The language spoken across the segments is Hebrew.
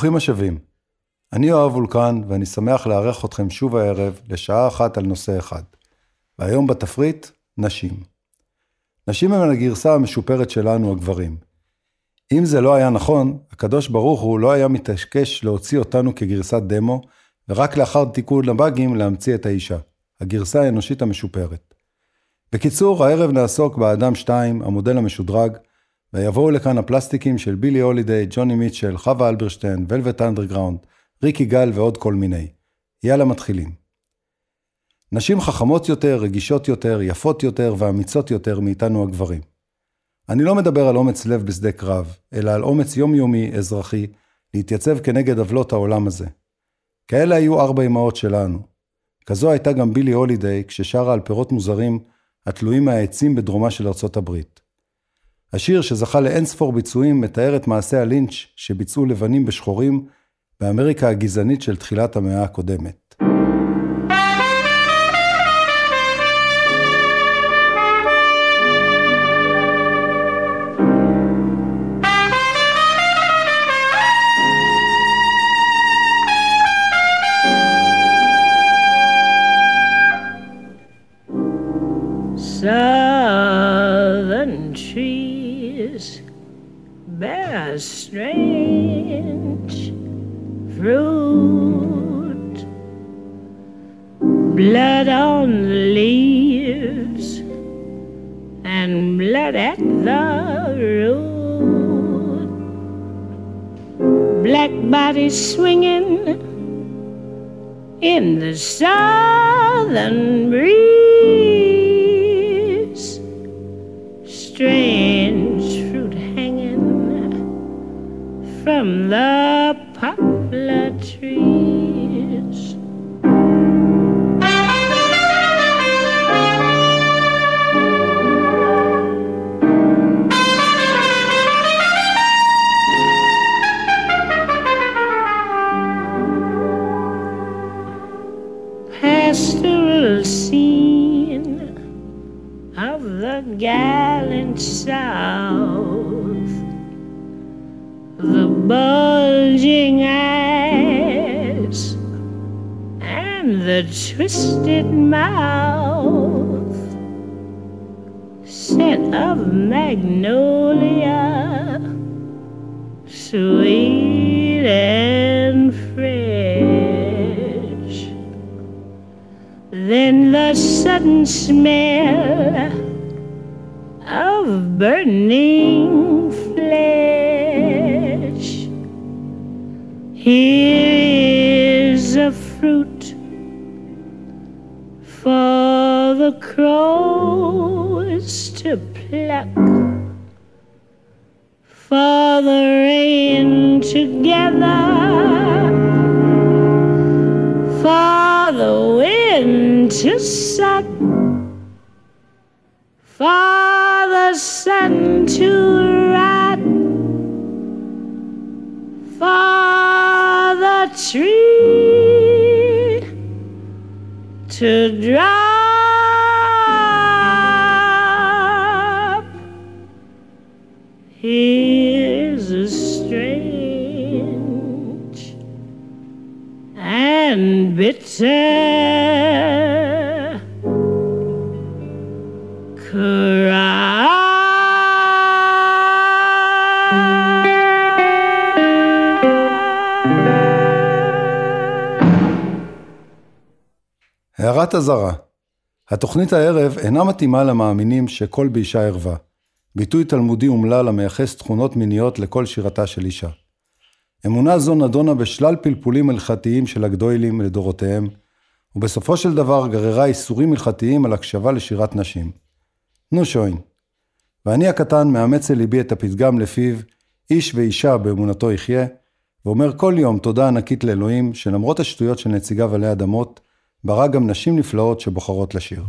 ברוכים השבים. אני יואב וולקן, ואני שמח לארח אתכם שוב הערב לשעה אחת על נושא אחד. והיום בתפריט, נשים. נשים הן הגרסה המשופרת שלנו, הגברים. אם זה לא היה נכון, הקדוש ברוך הוא לא היה מתעקש להוציא אותנו כגרסת דמו, ורק לאחר תיקון לבאגים להמציא את האישה, הגרסה האנושית המשופרת. בקיצור, הערב נעסוק באדם 2, המודל המשודרג, ויבואו לכאן הפלסטיקים של בילי הולידיי, ג'וני מיטשל, חווה אלברשטיין, ולווט אנדרגראונד, ריקי גל ועוד כל מיני. יאללה מתחילים. נשים חכמות יותר, רגישות יותר, יפות יותר ואמיצות יותר מאיתנו הגברים. אני לא מדבר על אומץ לב בשדה קרב, אלא על אומץ יומיומי, אזרחי, להתייצב כנגד עוולות העולם הזה. כאלה היו ארבע אמהות שלנו. כזו הייתה גם בילי הולידיי כששרה על פירות מוזרים התלויים מהעצים בדרומה של ארצות הברית. השיר שזכה לאין ספור ביצועים מתאר את מעשה הלינץ' שביצעו לבנים בשחורים באמריקה הגזענית של תחילת המאה הקודמת. In the southern scent of magnolia, sweet and fresh. Then the sudden smell of burning flesh. Here is a fruit for the crows to pluck, for the rain together, for the wind to suck, for the sun to rot. For the tree to drop. Here's a strange and bitter cry. הערת אזהרה התוכנית הערב אינה מתאימה למאמינים שכל באישה ערווה. ביטוי תלמודי אומלל המייחס תכונות מיניות לכל שירתה של אישה. אמונה זו נדונה בשלל פלפולים הלכתיים של הגדוילים לדורותיהם, ובסופו של דבר גררה איסורים הלכתיים על הקשבה לשירת נשים. נו שוין. ואני הקטן מאמץ אל ליבי את הפתגם לפיו איש ואישה באמונתו יחיה, ואומר כל יום תודה ענקית לאלוהים, שלמרות השטויות של נציגיו עלי אדמות, ברא גם נשים נפלאות שבוחרות לשיר.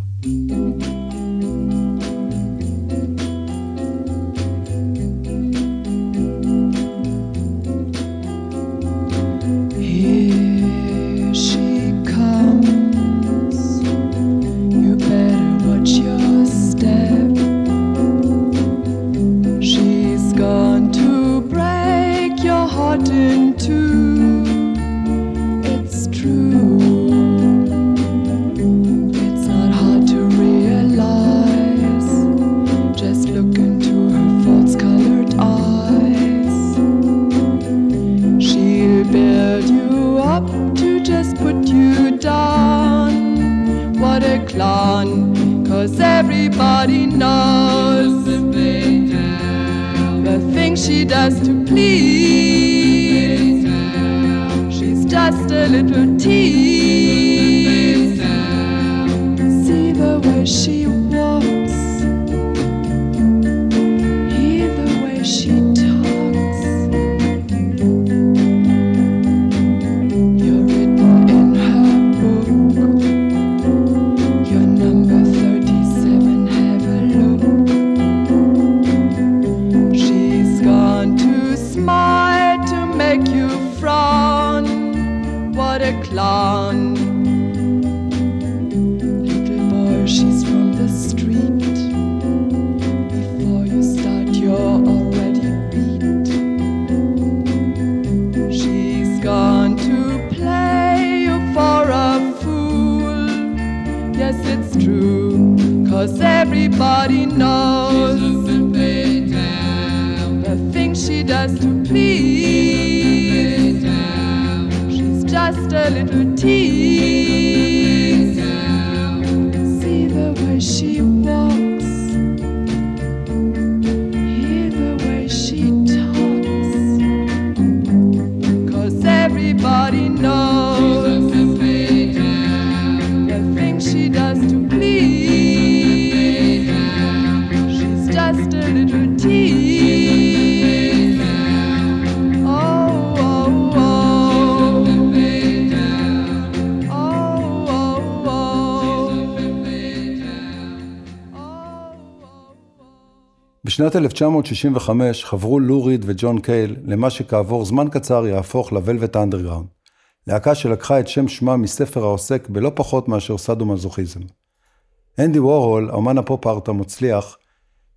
בשנת 1965 חברו לו ריד וג'ון קייל למה שכעבור זמן קצר יהפוך לוולווט אנדרגראונד, להקה שלקחה את שם שמה מספר העוסק בלא פחות מאשר סאדו-מזוכיזם. אנדי וורהול, אמן הפופ ארט המצליח,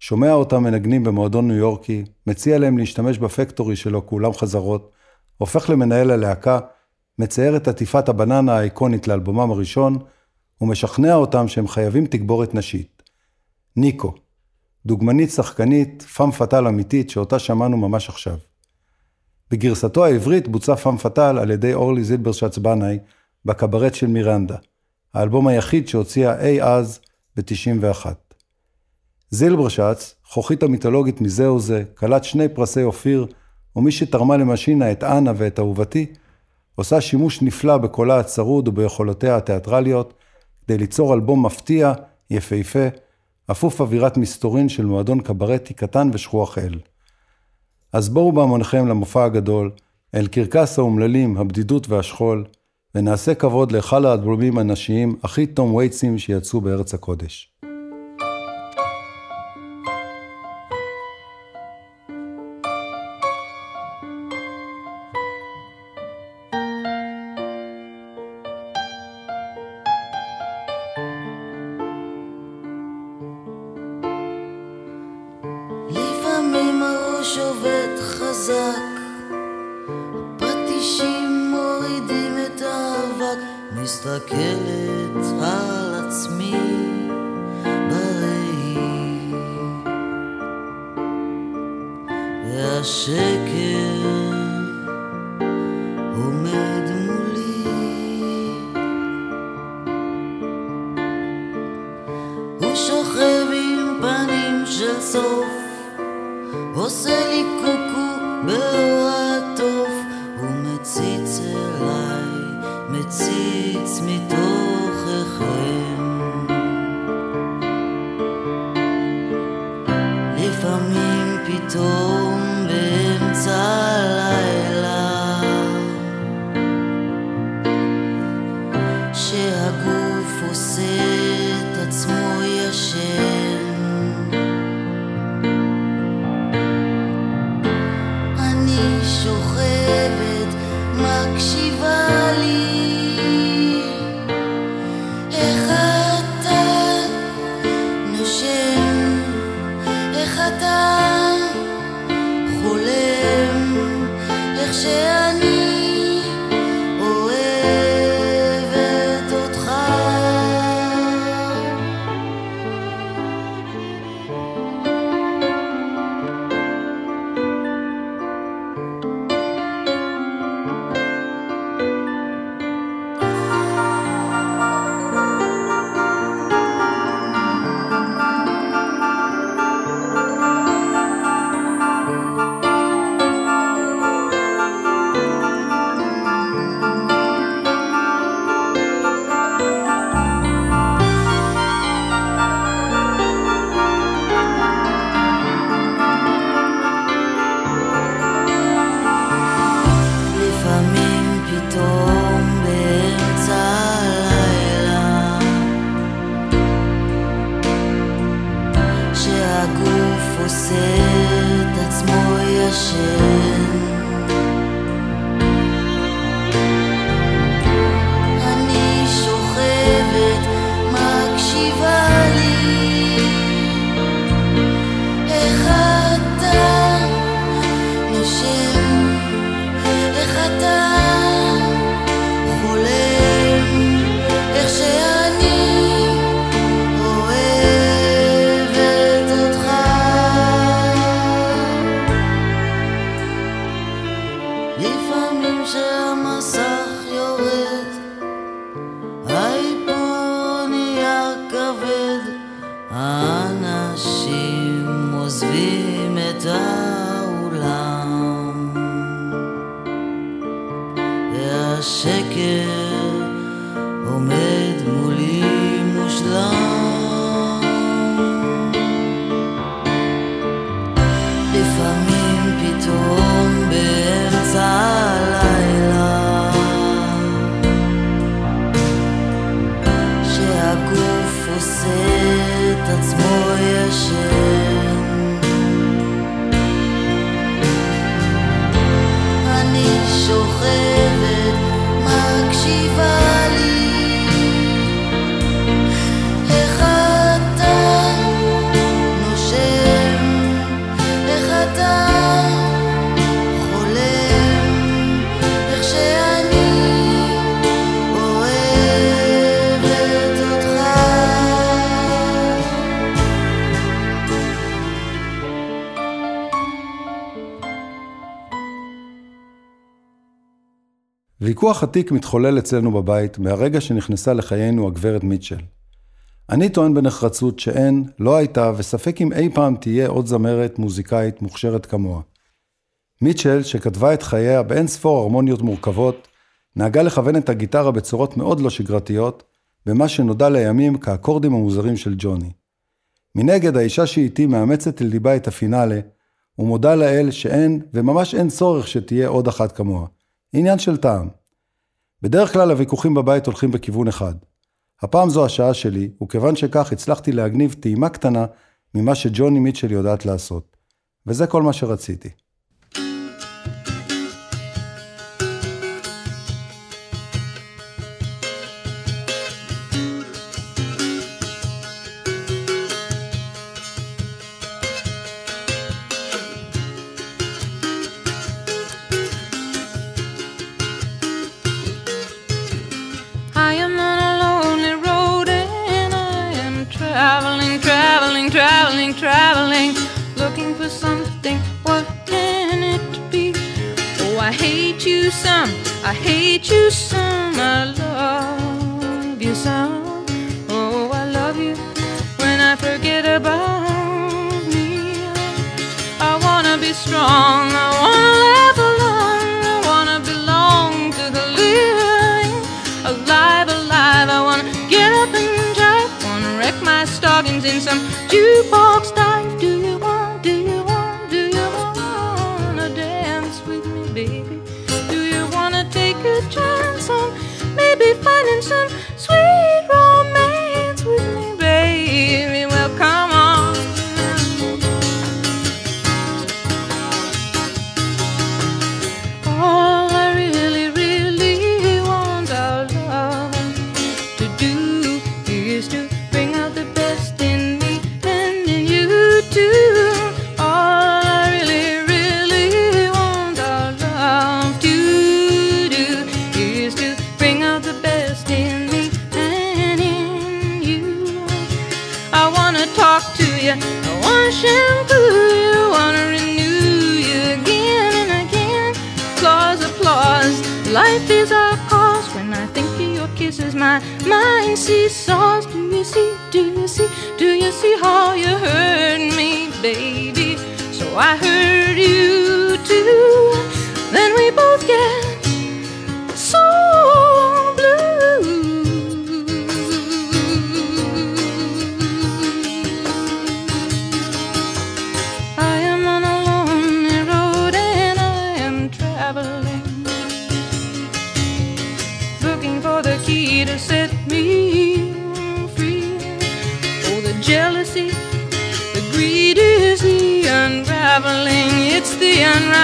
שומע אותם מנגנים במועדון ניו יורקי, מציע להם להשתמש בפקטורי שלו כאולם חזרות, הופך למנהל הלהקה, מצייר את עטיפת הבננה האיקונית לאלבומם הראשון, ומשכנע אותם שהם חייבים תגבורת נשית. ניקו, דוגמנית שחקנית, פאם פאטל אמיתית, שאותה שמענו ממש עכשיו. בגרסתו העברית בוצע פאם פאטל על ידי אורלי זילברשץ בנאי בקברט של מירנדה, האלבום היחיד שהוציאה אי אז ב-91. זילברשץ, חוכית המיתולוגית מזה או זה, כלת שני פרסי אופיר, ומי שתרמה למשינה את אנה ואת אהובתי, עושה שימוש נפלא בקולה הצרוד וביכולותיה התיאטרליות, כדי ליצור אלבום מפתיע, יפהפה, אפוף אווירת מסתורין של מועדון קברטי קטן ושכוח אל. אז בואו בהמוניכם למופע הגדול, אל קרקס האומללים, הבדידות והשכול, ונעשה כבוד לאחד האלבומים הנשיים הכי תום וייטסים שיצאו בארץ הקודש. מסתכלת על עצמי בראי. והשקר לפעמים ויכוח עתיק מתחולל אצלנו בבית מהרגע שנכנסה לחיינו הגברת מיטשל. אני טוען בנחרצות שאין, לא הייתה, וספק אם אי פעם תהיה עוד זמרת מוזיקאית מוכשרת כמוה. מיטשל, שכתבה את חייה באין ספור הרמוניות מורכבות, נהגה לכוון את הגיטרה בצורות מאוד לא שגרתיות, במה שנודע לימים כאקורדים המוזרים של ג'וני. מנגד, האישה שאיתי מאמצת אל ליבה את הפינאלה, ומודה לאל שאין, וממש אין צורך שתהיה עוד אחת כמוה. עניין של טעם. בדרך כלל הוויכוחים בבית הולכים בכיוון אחד. הפעם זו השעה שלי, וכיוון שכך הצלחתי להגניב טעימה קטנה ממה שג'וני מיטשל יודעת לעשות. וזה כל מה שרציתי. My mind seesaws. Do you see, do you see, do you see how you hurt me, baby? So I hurt you too. Then we both get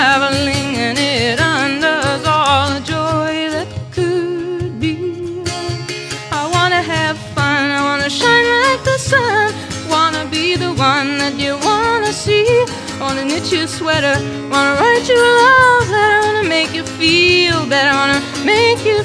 the unraveling, and it undoes all the joy that could be. I wanna have fun, I wanna shine like the sun. Wanna be the one that you wanna see. Wanna knit your sweater, wanna write you a love letter. Wanna make you feel better, wanna make you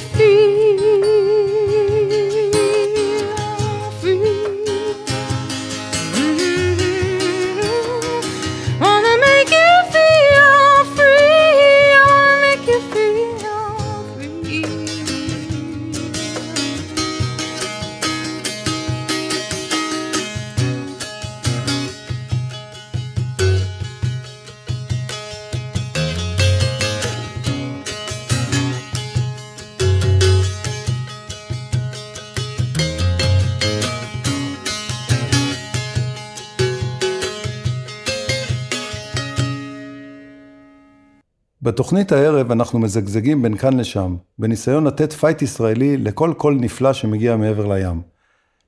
בתוכנית הערב אנחנו מזגזגים בין כאן לשם, בניסיון לתת פייט ישראלי לכל קול נפלא שמגיע מעבר לים.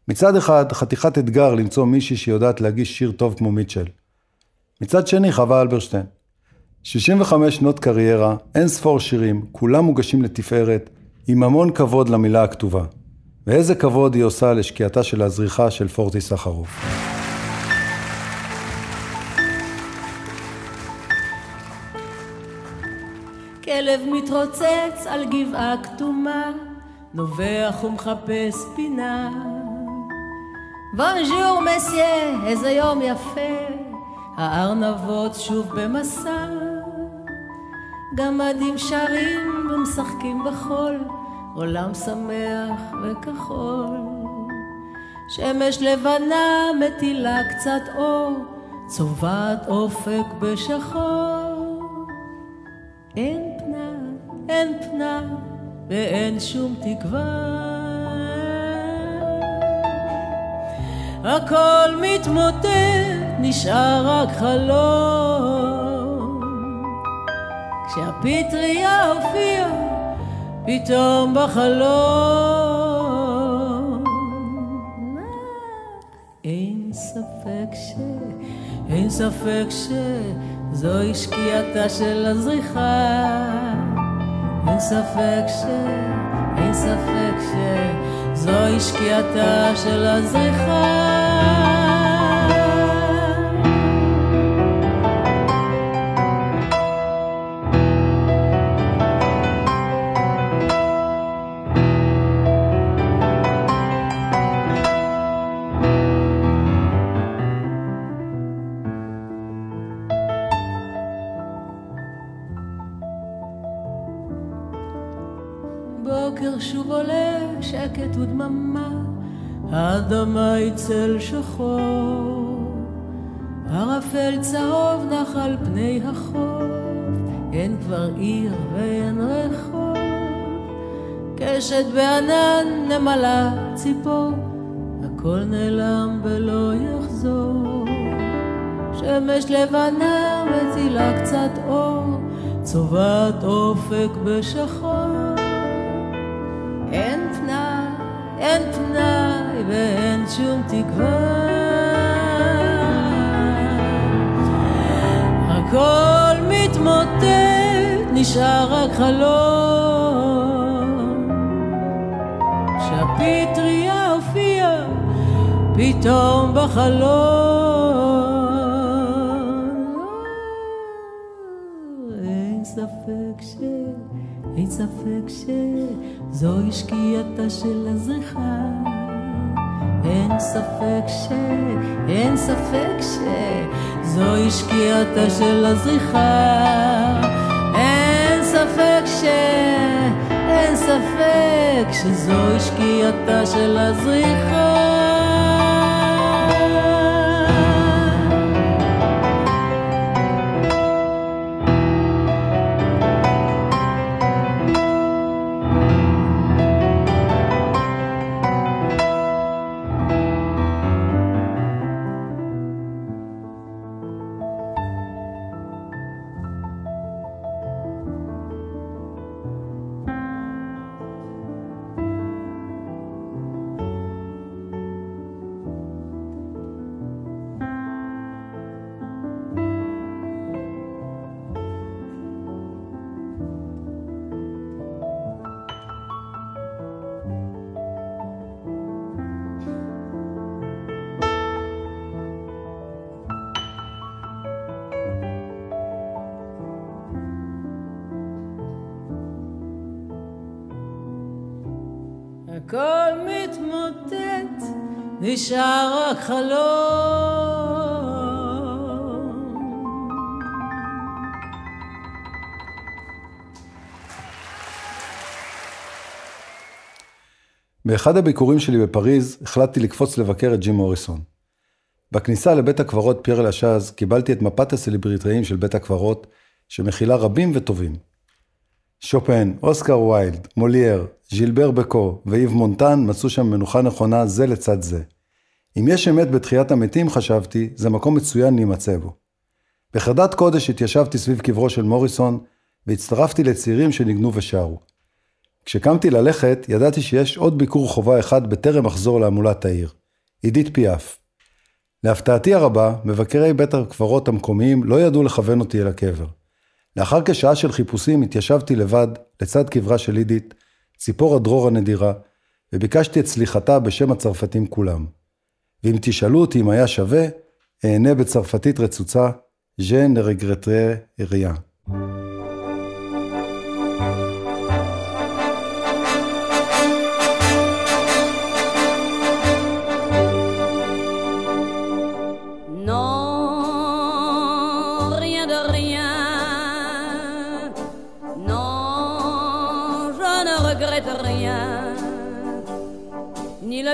מצד אחד, חתיכת אתגר למצוא מישהי שיודעת להגיש שיר טוב כמו מיטשל. מצד שני, חווה אלברשטיין. 65 שנות קריירה, אין ספור שירים, כולם מוגשים לתפארת, עם המון כבוד למילה הכתובה. ואיזה כבוד היא עושה לשקיעתה של הזריחה של פורטיס סחרוף. כלב מתרוצץ על גבעה כתומה, נובח ומחפש פינה. בונז'ור מסיה, איזה יום יפה, הארנבות שוב במסע. גמדים שרים ומשחקים בחול, עולם שמח וכחול. שמש לבנה מטילה קצת אור, צובעת אופק בשחור. אין אין פנה, ואין שום תקווה. הכל מתמוטט, נשאר רק חלום. כשהפטריה הופיעה, פתאום בחלום. אין ספק ש... אין ספק שזוהי שקיעתה של הזריחה. אין ספק ש... אין ספק שזוהי שקיעתה של הזריחה. האדמה היא צל שחור. ערפל צהוב נח על פני החוף, אין כבר עיר ואין רחוב. קשת בענן נמלה ציפור, הכל נעלם ולא יחזור. שמש לבנה מטילה קצת אור, צובעת אופק בשחור. אין פנאי, אין פנאי ואין שום תקווה. הכל מתמוטט, נשאר רק חלום. כשהפטריה הופיעה, פתאום בחלום. אין ספק ש... אין ספק שזוהי שקיעתה של הזריחה. אין ספק ש... אין ספק שזוהי שקיעתה של הזריחה. אין ספק ש... אין ספק שזוהי שקיעתה של הזריחה. הכל מתמוטט, נשאר רק חלום. באחד הביקורים שלי בפריז, החלטתי לקפוץ לבקר את ג'ים מוריסון. בכניסה לבית הקברות פייר לשאז, קיבלתי את מפת הסלבריטאים של בית הקברות, שמכילה רבים וטובים. שופן, אוסקר ויילד, מולייר, ז'ילבר בקו ואיב מונטן מצאו שם מנוחה נכונה זה לצד זה. אם יש אמת בתחיית המתים, חשבתי, זה מקום מצוין להימצא בו. בחרדת קודש התיישבתי סביב קברו של מוריסון, והצטרפתי לצעירים שניגנו ושרו. כשקמתי ללכת, ידעתי שיש עוד ביקור חובה אחד בטרם אחזור להמולת העיר. עידית פיאף. להפתעתי הרבה, מבקרי בית הקברות המקומיים לא ידעו לכוון אותי אל הקבר. לאחר כשעה של חיפושים התיישבתי לבד, לצד קברה של עידית, ציפור הדרור הנדירה, וביקשתי את סליחתה בשם הצרפתים כולם. ואם תשאלו אותי אם היה שווה, אענה בצרפתית רצוצה, ne regretterai rien. Non, rien de rien. Ni le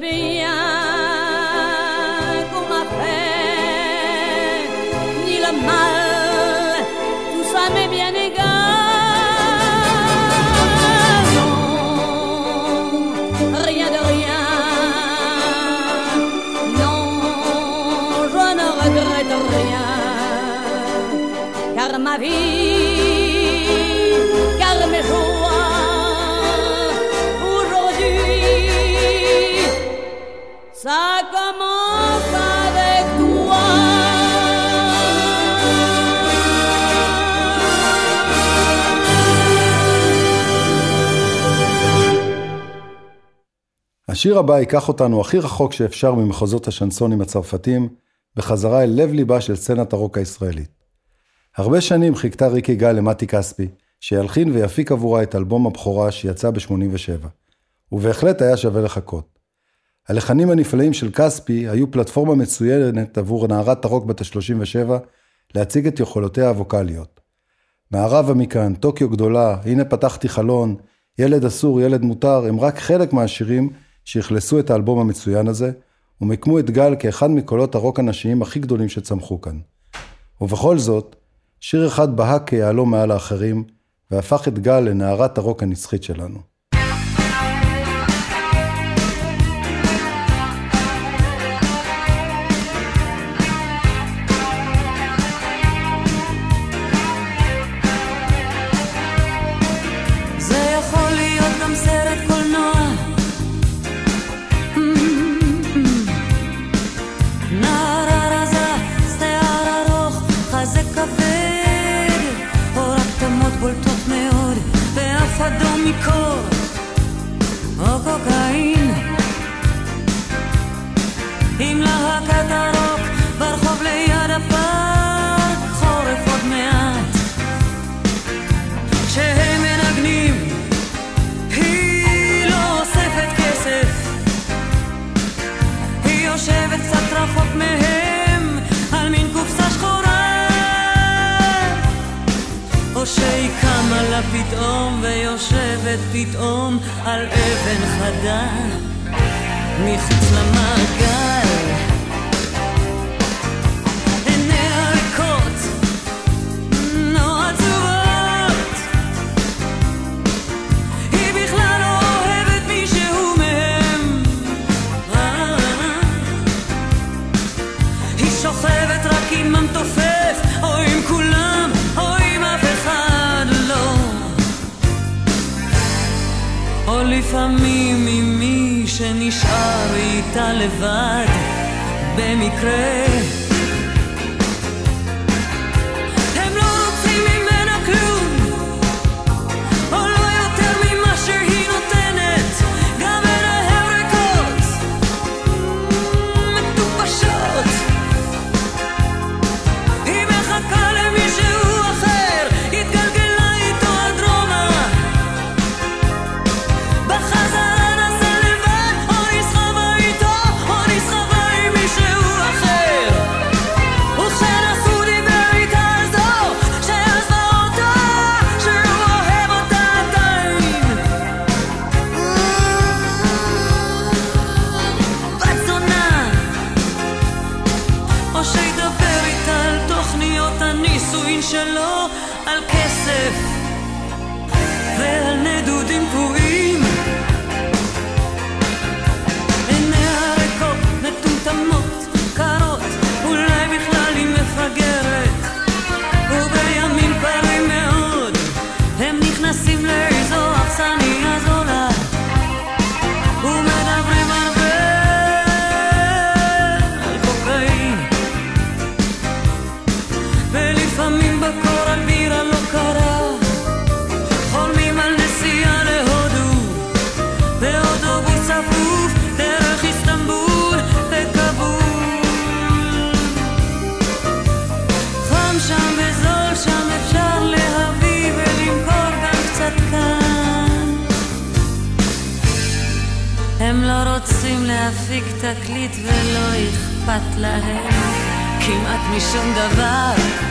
Bien qu'on m'a fait, ni le mal, tout ça m'est bien égal. Non, rien de rien. Non, je ne regrette rien. Car ma vie, השיר הבא ייקח אותנו הכי רחוק שאפשר ממחוזות השנסונים הצרפתים, בחזרה אל לב ליבה של סצנת הרוק הישראלית. הרבה שנים חיכתה ריקי גל למתי כספי, שילחין ויפיק עבורה את אלבום הבכורה שיצא ב-87. ובהחלט היה שווה לחכות. הלחנים הנפלאים של כספי היו פלטפורמה מצוינת עבור נערת הרוק בת ה-37 להציג את יכולותיה הווקאליות. מערבה מכאן, טוקיו גדולה, הנה פתחתי חלון, ילד אסור, ילד מותר, הם רק חלק מהשירים שאכלסו את האלבום המצוין הזה, ומיקמו את גל כאחד מקולות הרוק הנשיים הכי גדולים שצמחו כאן. ובכל זאת, שיר אחד בהק כיהלום מעל האחרים, והפך את גל לנערת הרוק הנצחית שלנו. ואף לה פתאום, ויושבת פתאום על אבן חדה, מחוץ למעגל. לפעמים מי שנשאר איתה לבד, במקרה. להם כמעט משום דבר.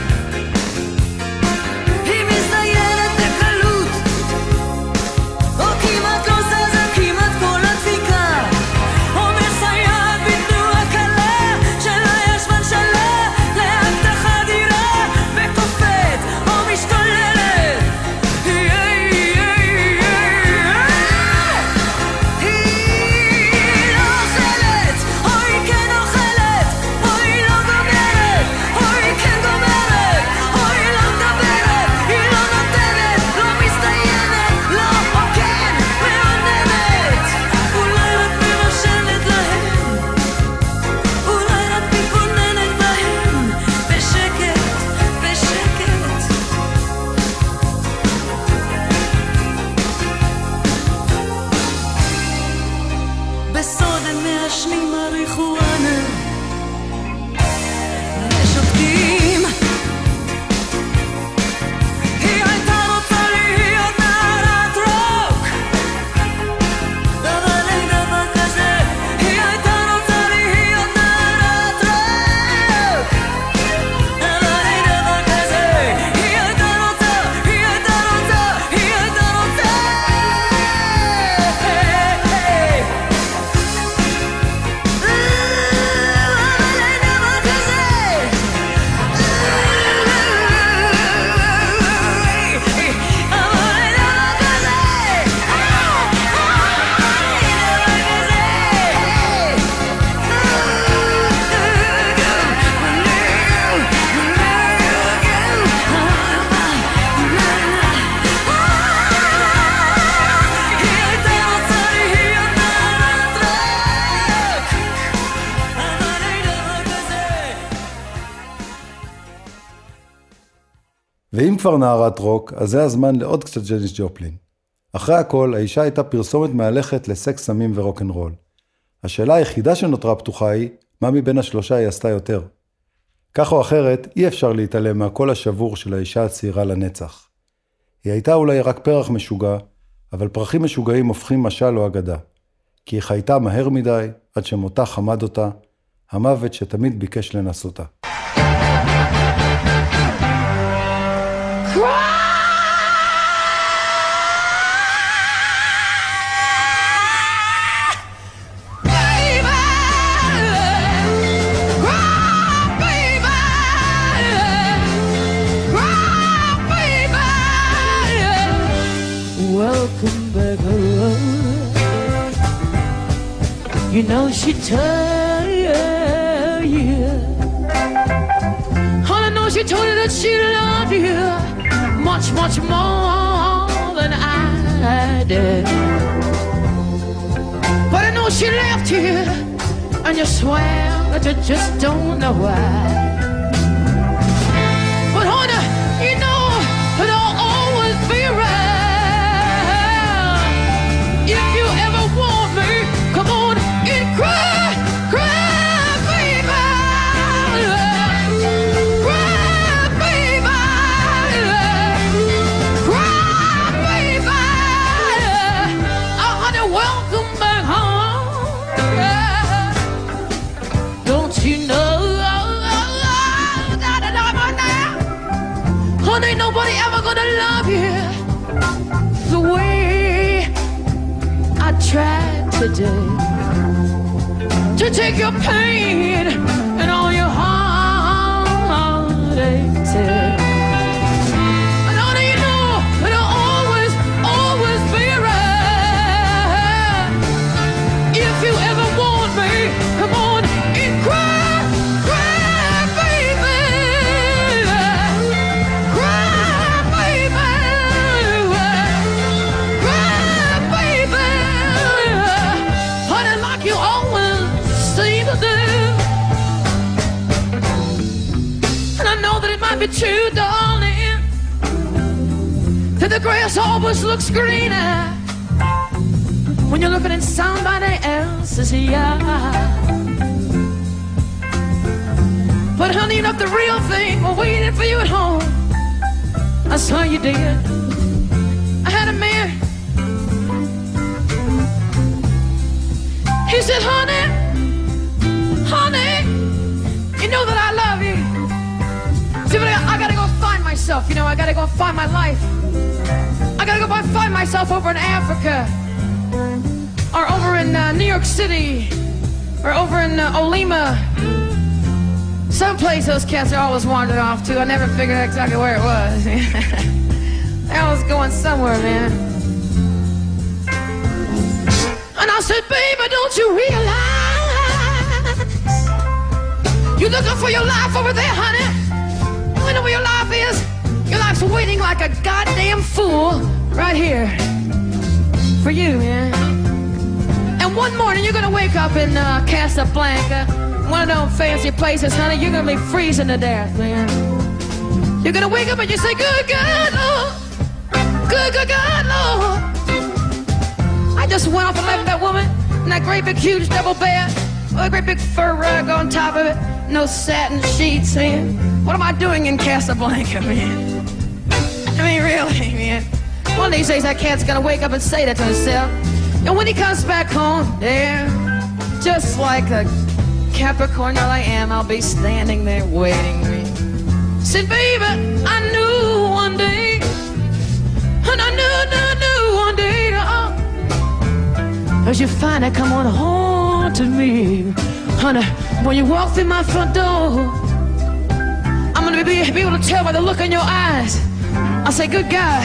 כבר נערת רוק, אז זה הזמן לעוד קצת ג'ניס ג'ופלין. אחרי הכל, האישה הייתה פרסומת מהלכת לסקס סמים ורוקנרול. השאלה היחידה שנותרה פתוחה היא, מה מבין השלושה היא עשתה יותר? כך או אחרת, אי אפשר להתעלם מהקול השבור של האישה הצעירה לנצח. היא הייתה אולי רק פרח משוגע, אבל פרחים משוגעים הופכים משל או אגדה. כי היא חייתה מהר מדי, עד שמותה חמד אותה, המוות שתמיד ביקש לנסותה. You know she told you. All I know she told you that she loved you much, much more than I did. But I know she left you, and you swear that you just don't know why. But honey, tried today to take your pain grass always looks greener when you're looking in somebody else's yard. But honey, know the real thing was waiting for you at home. I saw you did. I had a man. He said, honey, honey, you know that I love myself, you know, I gotta go find my life. I gotta go find myself over in Africa or over in uh, New York City or over in uh, Olima. Someplace those cats are always wandered off to. I never figured out exactly where it was. I was going somewhere, man. And I said, baby, don't you realize you're looking for your life over there, honey? You know where your life is? Your life's waiting like a goddamn fool right here for you, man. And one morning you're gonna wake up in uh, Casablanca, one of those fancy places, honey. You're gonna be freezing to death, man. You're gonna wake up and you say, "Good God, Lord, good, good God, Lord." I just went off and left that woman in that great big huge double bed with a great big fur rug on top of it, no satin sheets, man. What am I doing in Casablanca, man? Really, man. One of these days that cat's gonna wake up and say that to himself. And when he comes back home, there, just like a Capricorn that I am, I'll be standing there waiting. man. Said, baby, I knew one day, and I knew, knew, knew one day, uh, as you finally come on home to me, honey, when you walk through my front door, I'm gonna be, be able to tell by the look in your eyes. I say, good God,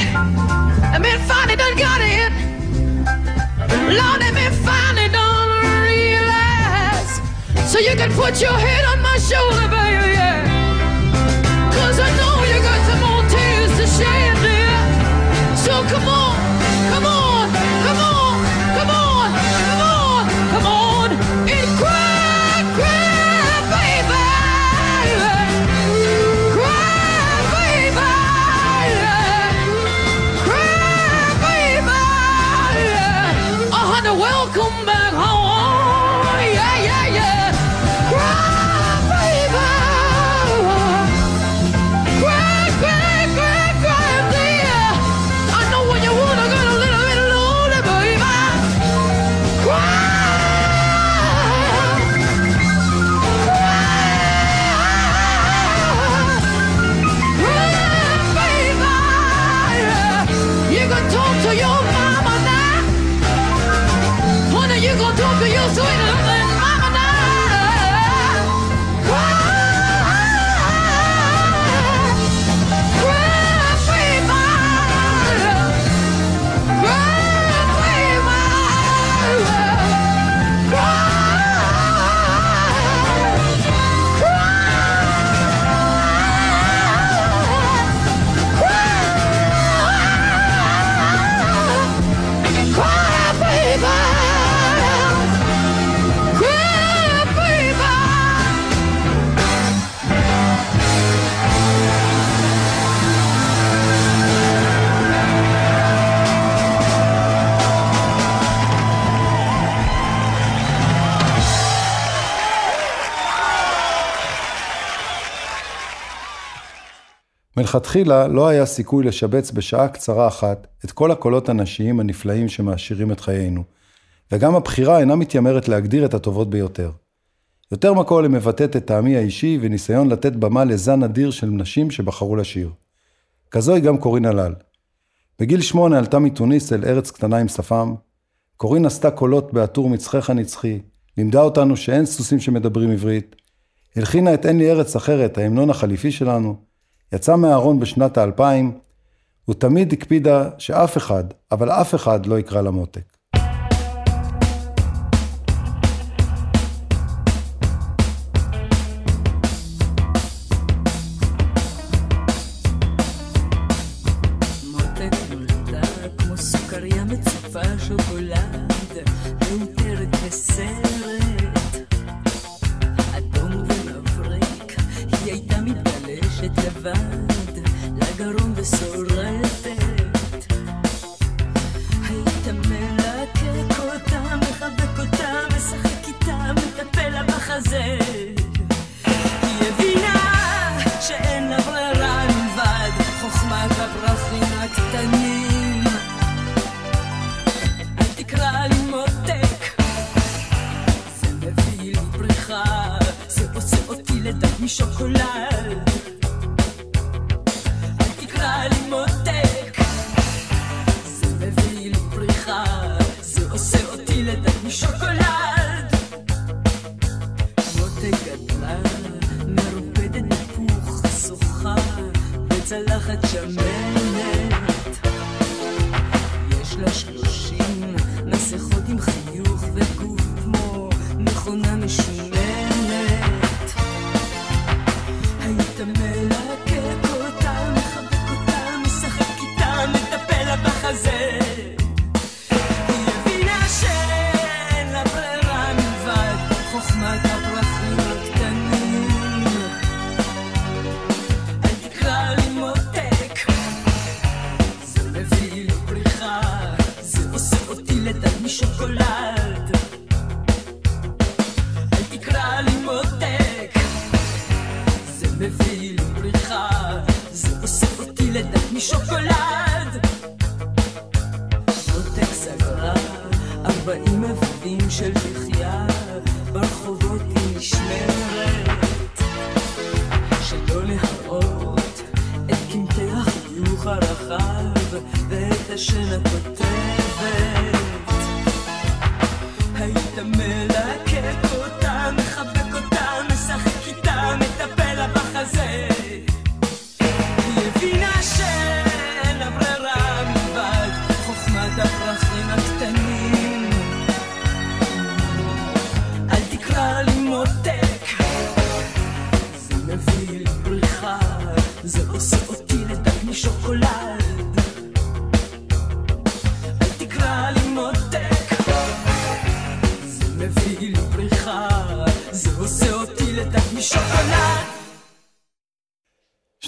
that man finally done got it. Lord, that man finally done realize. So you can put your head on my shoulder, baby, yeah. Cause I know you got some more tears to shed, dear. So come on, מלכתחילה לא היה סיכוי לשבץ בשעה קצרה אחת את כל הקולות הנשיים הנפלאים שמעשירים את חיינו, וגם הבחירה אינה מתיימרת להגדיר את הטובות ביותר. יותר מכל היא מבטאת את טעמי האישי וניסיון לתת במה לזן אדיר של נשים שבחרו לשיר. כזו היא גם קורין הלל. בגיל שמונה עלתה מתוניס אל ארץ קטנה עם שפם. קורין עשתה קולות בעטור מצחך הנצחי, לימדה אותנו שאין סוסים שמדברים עברית, הלחינה את אין לי ארץ אחרת, ההמנון החליפי שלנו, יצאה מהארון בשנת האלפיים, ותמיד הקפידה שאף אחד, אבל אף אחד לא יקרא לה מותק.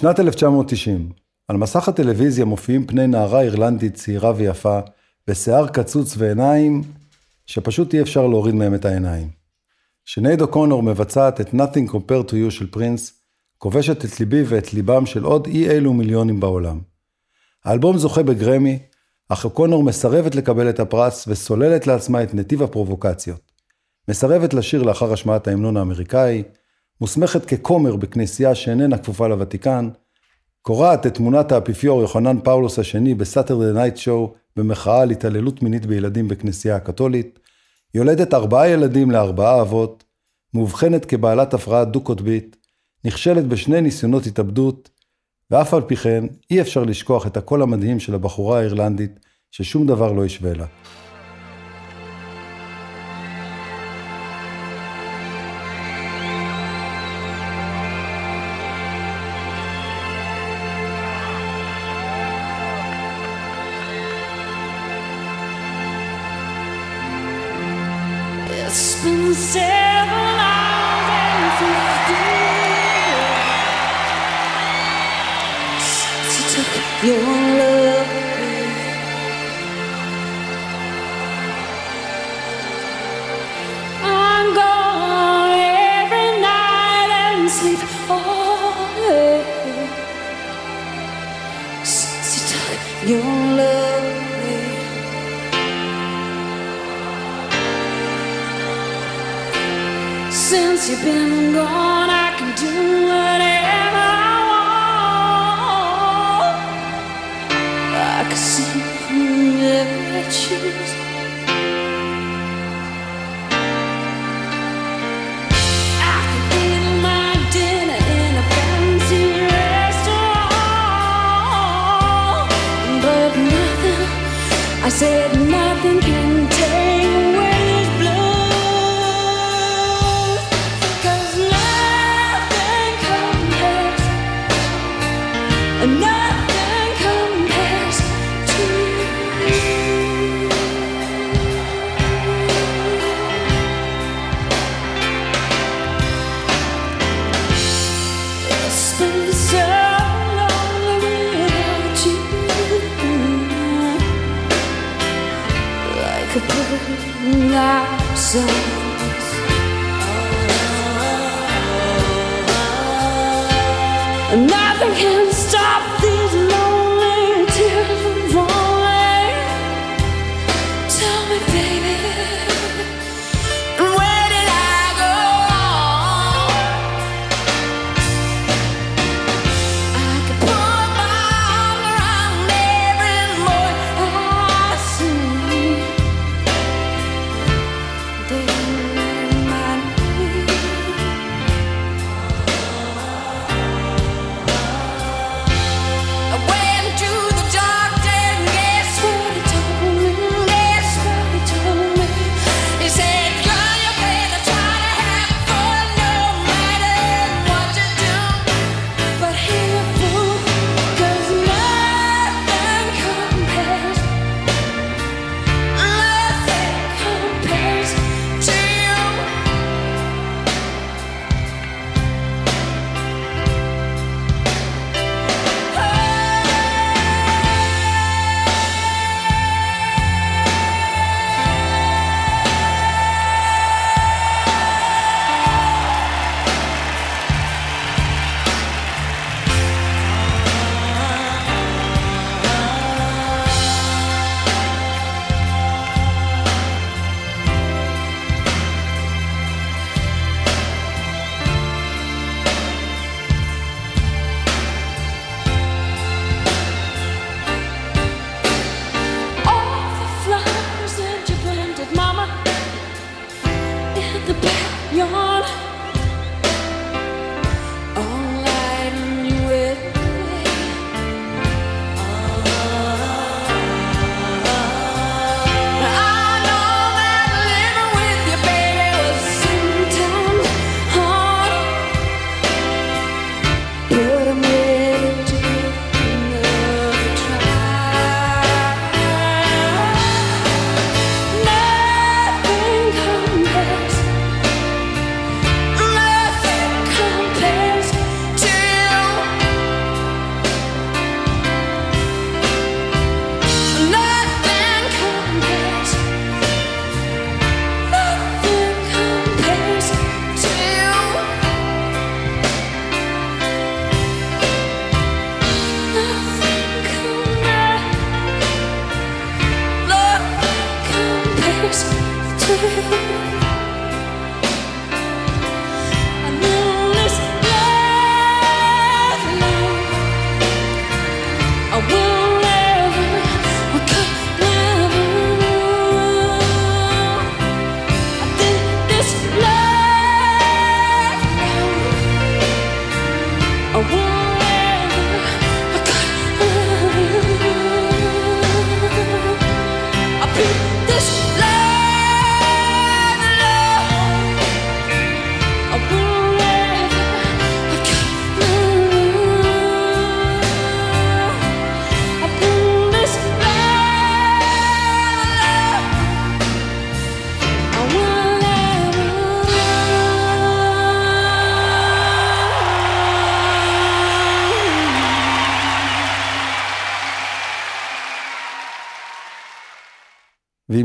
שנת 1990. על מסך הטלוויזיה מופיעים פני נערה אירלנדית צעירה ויפה, בשיער קצוץ ועיניים, שפשוט אי אפשר להוריד מהם את העיניים. שנייד אוקונור מבצעת את Nothing Compared to You של פרינס, כובשת את ליבי ואת ליבם של עוד אי אלו מיליונים בעולם. האלבום זוכה בגרמי, אך אוקונור מסרבת לקבל את הפרס וסוללת לעצמה את נתיב הפרובוקציות. מסרבת לשיר לאחר השמעת ההמנון האמריקאי, מוסמכת ככומר בכנסייה שאיננה כפופה לוותיקן, קורעת את תמונת האפיפיור יוחנן פאולוס השני בסאטרדי נייט שואו במחאה על התעללות מינית בילדים בכנסייה הקתולית, יולדת ארבעה ילדים לארבעה אבות, מאובחנת כבעלת הפרעה דו-קוטבית, נכשלת בשני ניסיונות התאבדות, ואף על פי כן אי אפשר לשכוח את הקול המדהים של הבחורה האירלנדית, ששום דבר לא ישווה לה. choose.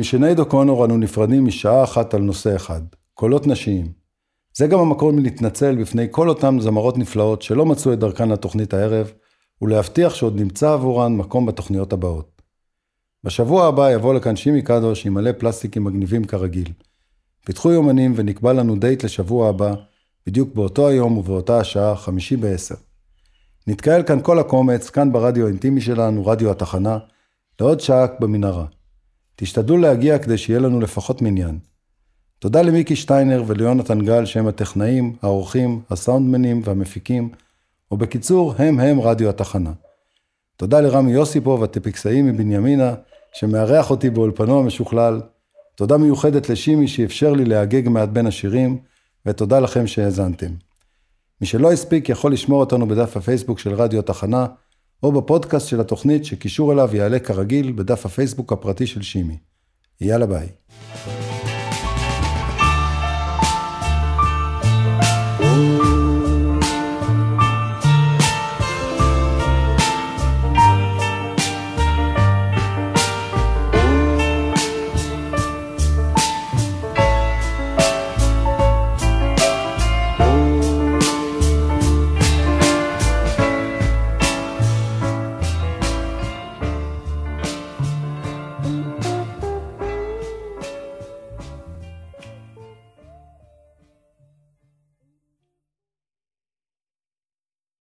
שנייד אוקונור אנו נפרדים משעה אחת על נושא אחד, קולות נשיים. זה גם המקור מלהתנצל בפני כל אותן זמרות נפלאות שלא מצאו את דרכן לתוכנית הערב, ולהבטיח שעוד נמצא עבורן מקום בתוכניות הבאות. בשבוע הבא יבוא לכאן שימי קדוש עם מלא פלסטיקים מגניבים כרגיל. פיתחו יומנים ונקבע לנו דייט לשבוע הבא, בדיוק באותו היום ובאותה השעה, חמישי בעשר. נתקהל כאן כל הקומץ, כאן ברדיו האינטימי שלנו, רדיו התחנה, לעוד שעה במנהרה. תשתדלו להגיע כדי שיהיה לנו לפחות מניין. תודה למיקי שטיינר וליונתן גל שהם הטכנאים, העורכים, הסאונדמנים והמפיקים, ובקיצור, הם הם רדיו התחנה. תודה לרמי יוסיפוב, הטפיקסאי מבנימינה, שמארח אותי באולפנו המשוכלל. תודה מיוחדת לשימי שאפשר לי להגג מעט בין השירים, ותודה לכם שהאזנתם. מי שלא הספיק יכול לשמור אותנו בדף הפייסבוק של רדיו תחנה, או בפודקאסט של התוכנית שקישור אליו יעלה כרגיל בדף הפייסבוק הפרטי של שימי. יאללה ביי.